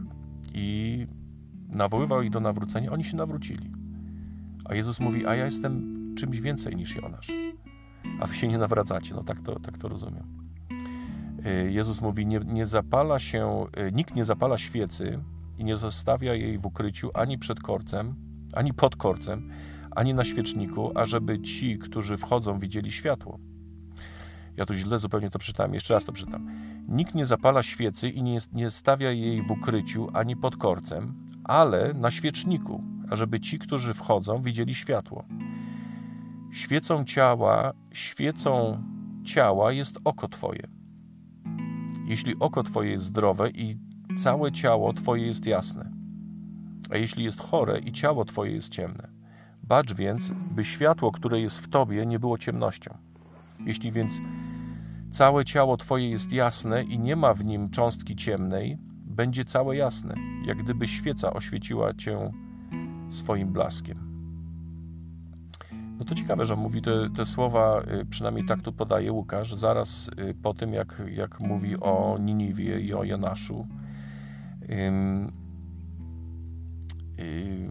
S1: i nawoływał ich do nawrócenia, oni się nawrócili. A Jezus mówi, a ja jestem czymś więcej niż Jonasz. A wy się nie nawracacie. No tak to, tak to rozumiem. Yy, Jezus mówi, nie, nie zapala się, nikt nie zapala świecy i nie zostawia jej w ukryciu ani przed korcem, ani pod korcem, ani na świeczniku, ażeby ci, którzy wchodzą, widzieli światło. Ja tu źle zupełnie to przeczytałem, jeszcze raz to przeczytam. Nikt nie zapala świecy i nie, nie stawia jej w ukryciu ani pod korcem, ale na świeczniku, ażeby ci, którzy wchodzą, widzieli światło. Świecą ciała, świecą ciała jest oko Twoje. Jeśli oko Twoje jest zdrowe i całe ciało Twoje jest jasne, a jeśli jest chore i ciało Twoje jest ciemne, Bacz więc, by światło, które jest w Tobie, nie było ciemnością. Jeśli więc całe ciało Twoje jest jasne i nie ma w nim cząstki ciemnej, będzie całe jasne, jak gdyby świeca oświeciła Cię swoim blaskiem. No to ciekawe, że mówi te, te słowa, y, przynajmniej tak tu podaje Łukasz, zaraz y, po tym, jak, jak mówi o Niniwie i o Janaszu. Y,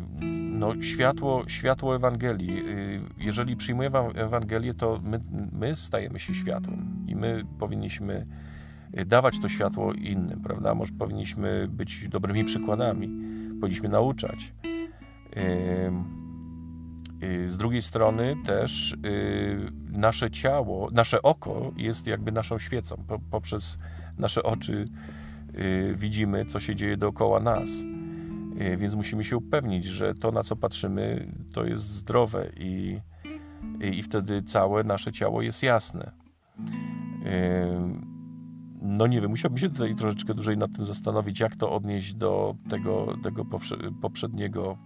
S1: no, światło, światło Ewangelii. Y, jeżeli przyjmujemy Ewangelię, to my, my stajemy się światłem i my powinniśmy y, dawać to światło innym, prawda? Może powinniśmy być dobrymi przykładami, powinniśmy nauczać. Z drugiej strony też nasze ciało, nasze oko jest jakby naszą świecą. Poprzez nasze oczy widzimy, co się dzieje dookoła nas. E, więc musimy się upewnić, że to, na co patrzymy, to jest zdrowe i, i wtedy całe nasze ciało jest jasne. E, no nie wiem, musiałbym się tutaj troszeczkę dłużej nad tym zastanowić, jak to odnieść do tego, tego poprzedniego,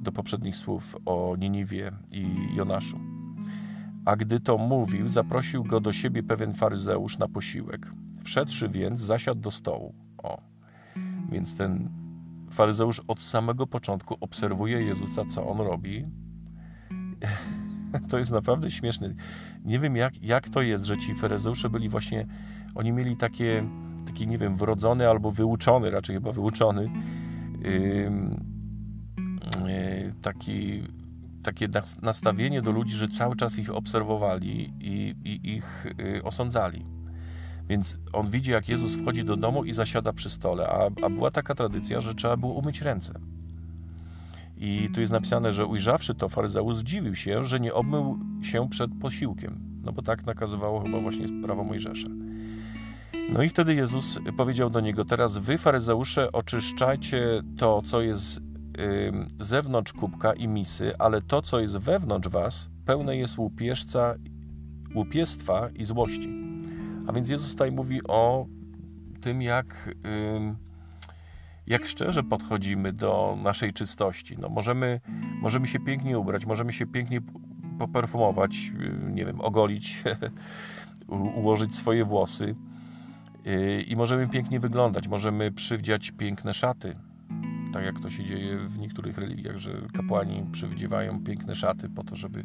S1: do poprzednich słów o Niniwie i Jonaszu. A gdy to mówił, zaprosił go do siebie pewien faryzeusz na posiłek. Wszedłszy więc, zasiadł do stołu. O, więc ten faryzeusz od samego początku obserwuje Jezusa, co on robi. To jest naprawdę śmieszne. Nie wiem, jak, jak to jest, że ci faryzeusze byli właśnie, oni mieli takie, taki, nie wiem, wrodzony albo wyuczony, raczej chyba wyuczony, yy, taki, takie nastawienie do ludzi, że cały czas ich obserwowali i, i ich y, osądzali. Więc on widzi, jak Jezus wchodzi do domu i zasiada przy stole, a, a była taka tradycja, że trzeba było umyć ręce. I tu jest napisane, że ujrzawszy to, faryzeusz zdziwił się, że nie obmył się przed posiłkiem. No bo tak nakazywało chyba właśnie prawo Mojżesza. No i wtedy Jezus powiedział do niego: Teraz wy, faryzeusze, oczyszczajcie to, co jest zewnątrz kubka i misy, ale to, co jest wewnątrz was, pełne jest łupieszca, łupiestwa i złości. A więc Jezus tutaj mówi o tym, jak, jak szczerze podchodzimy do naszej czystości. No, możemy, możemy się pięknie ubrać, możemy się pięknie poperfumować, nie wiem, ogolić, ułożyć swoje włosy y, i możemy pięknie wyglądać, możemy przywdziać piękne szaty. Tak jak to się dzieje w niektórych religiach, że kapłani przywdziewają piękne szaty po to, żeby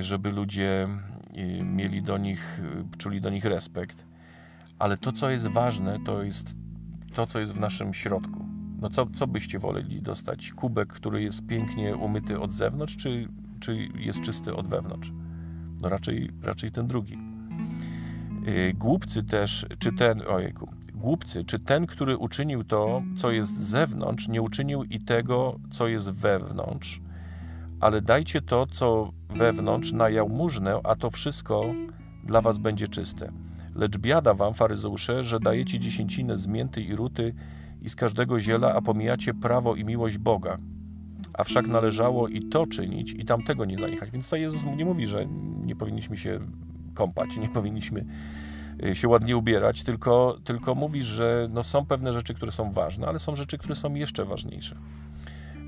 S1: żeby ludzie mieli do nich, czuli do nich respekt. Ale to, co jest ważne, to jest to, co jest w naszym środku. No co, co byście woleli dostać? Kubek, który jest pięknie umyty od zewnątrz, czy, czy jest czysty od wewnątrz? No raczej, raczej ten drugi. Głupcy też, czy ten, ojejku, głupcy, czy ten, który uczynił to, co jest z zewnątrz, nie uczynił i tego, co jest wewnątrz, ale dajcie to, co wewnątrz, na jałmużnę, a to wszystko dla was będzie czyste. Lecz biada wam, faryzeusze, że dajecie dziesięcinę z mięty i ruty i z każdego ziela, a pomijacie prawo i miłość Boga. A wszak należało i to czynić, i tamtego nie zaniechać. Więc to Jezus nie mówi, że nie powinniśmy się kąpać, nie powinniśmy y, się ładnie ubierać, tylko, tylko mówi, że no są pewne rzeczy, które są ważne, ale są rzeczy, które są jeszcze ważniejsze.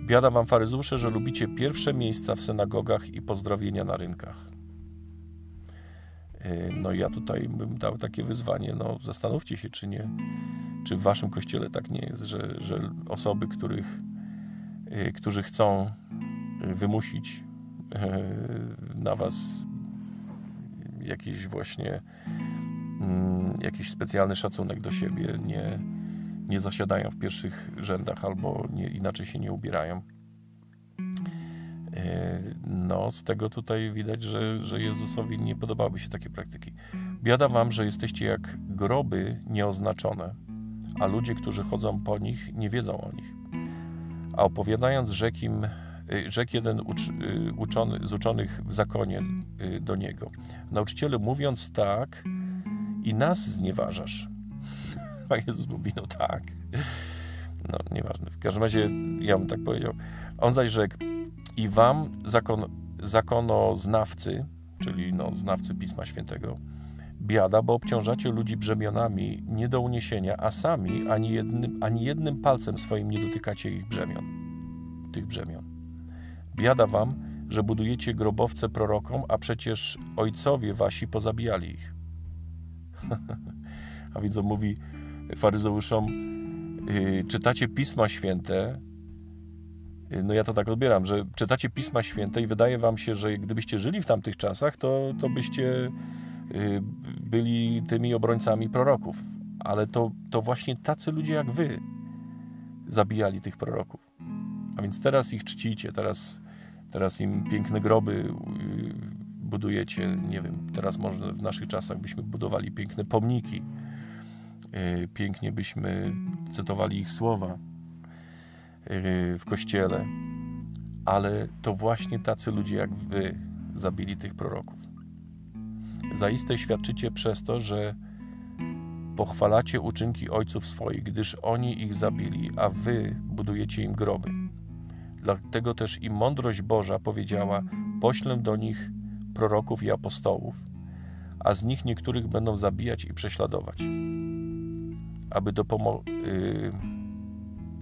S1: Biada wam faryzusze, że lubicie pierwsze miejsca w synagogach i pozdrowienia na rynkach. Y, no ja tutaj bym dał takie wyzwanie, no zastanówcie się, czy nie, czy w waszym kościele tak nie jest, że, że osoby, których, y, którzy chcą wymusić na was jakiś właśnie mm, jakiś specjalny szacunek do siebie, nie, nie zasiadają w pierwszych rzędach albo nie, inaczej się nie ubierają. E, no, z tego tutaj widać, że, że Jezusowi nie podobały się takie praktyki. Biada wam, że jesteście jak groby nieoznaczone, a ludzie, którzy chodzą po nich, nie wiedzą o nich. A opowiadając rzekł im Y, rzekł jeden y, uczony, z uczonych w zakonie do niego. Nauczycielu, mówiąc tak, i nas znieważasz. A Jezus mówi, no tak. No, nieważne. W każdym razie ja bym tak powiedział. On zaś rzekł, i wam zakon, zakonoznawcy, czyli no, znawcy Pisma Świętego, biada, bo obciążacie ludzi brzemionami nie do uniesienia, a sami ani jednym, ani jednym palcem swoim nie dotykacie ich brzemion, tych brzemion. Biada wam, że budujecie grobowce prorokom, a przecież ojcowie wasi pozabijali ich. a więc on mówi faryzeuszom, yy, czytacie Pisma Święte, yy, no ja to tak odbieram, że czytacie Pisma Święte i wydaje wam się, że gdybyście żyli w tamtych czasach, to, to byście yy, byli tymi obrońcami proroków. Ale to, to właśnie tacy ludzie jak wy zabijali tych proroków. A więc teraz ich czcicie, teraz Teraz im piękne groby y, budujecie. Nie wiem, teraz może w naszych czasach byśmy budowali piękne pomniki. Y, pięknie byśmy cytowali ich słowa y, w kościele. Ale to właśnie tacy ludzie jak wy zabili tych proroków. Zaiste świadczycie przez to, że pochwalacie uczynki ojców swoich, gdyż oni ich zabili, a wy budujecie im groby. Dlatego też i mądrość Boża powiedziała: Poślę do nich proroków i apostołów, a z nich niektórych będą zabijać i prześladować, aby dopomo- yy,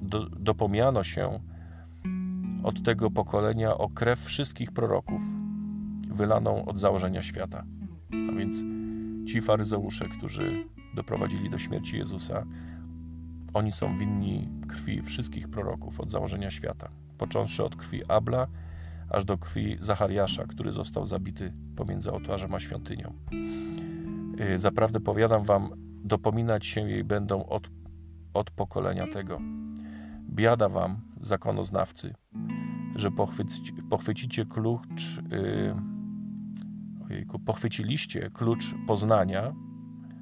S1: do, dopomniano się od tego pokolenia o krew wszystkich proroków, wylaną od założenia świata. A więc ci faryzeusze, którzy doprowadzili do śmierci Jezusa, oni są winni krwi wszystkich proroków od założenia świata począwszy od krwi Abla, aż do krwi Zachariasza, który został zabity pomiędzy ołtarzem a świątynią. Y, zaprawdę powiadam wam, dopominać się jej będą od, od pokolenia tego. Biada wam, zakonoznawcy, że pochwyci, pochwycicie klucz, yy, ojejku, pochwyciliście klucz poznania,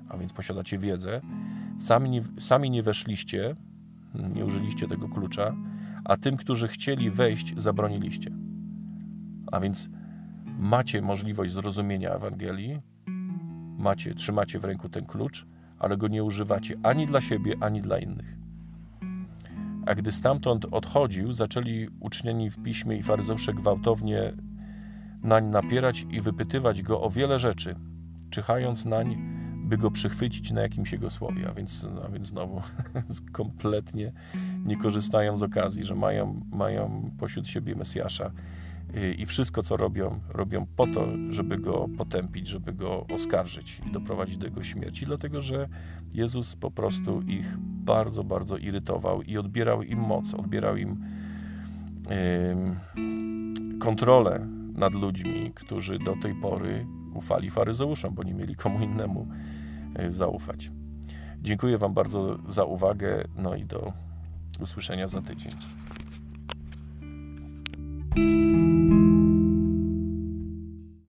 S1: a więc posiadacie wiedzę, sami sami nie weszliście, nie użyliście tego klucza, a tym, którzy chcieli wejść, zabroniliście. A więc macie możliwość zrozumienia Ewangelii, macie, trzymacie w ręku ten klucz, ale go nie używacie ani dla siebie, ani dla innych. A gdy stamtąd odchodził, zaczęli ucznieni w piśmie i faryzeusze gwałtownie nań napierać i wypytywać go o wiele rzeczy, czyhając nań, by go przychwycić na jakimś jego słowie. A więc, a więc znowu kompletnie nie korzystają z okazji, że mają, mają pośród siebie Mesjasza i wszystko, co robią, robią po to, żeby go potępić, żeby go oskarżyć i doprowadzić do jego śmierci, dlatego że Jezus po prostu ich bardzo, bardzo irytował i odbierał im moc, odbierał im kontrolę nad ludźmi, którzy do tej pory ufali faryzeuszom, bo nie mieli komu innemu e, zaufać. Dziękuję Wam bardzo za uwagę, no i do usłyszenia za tydzień. thank you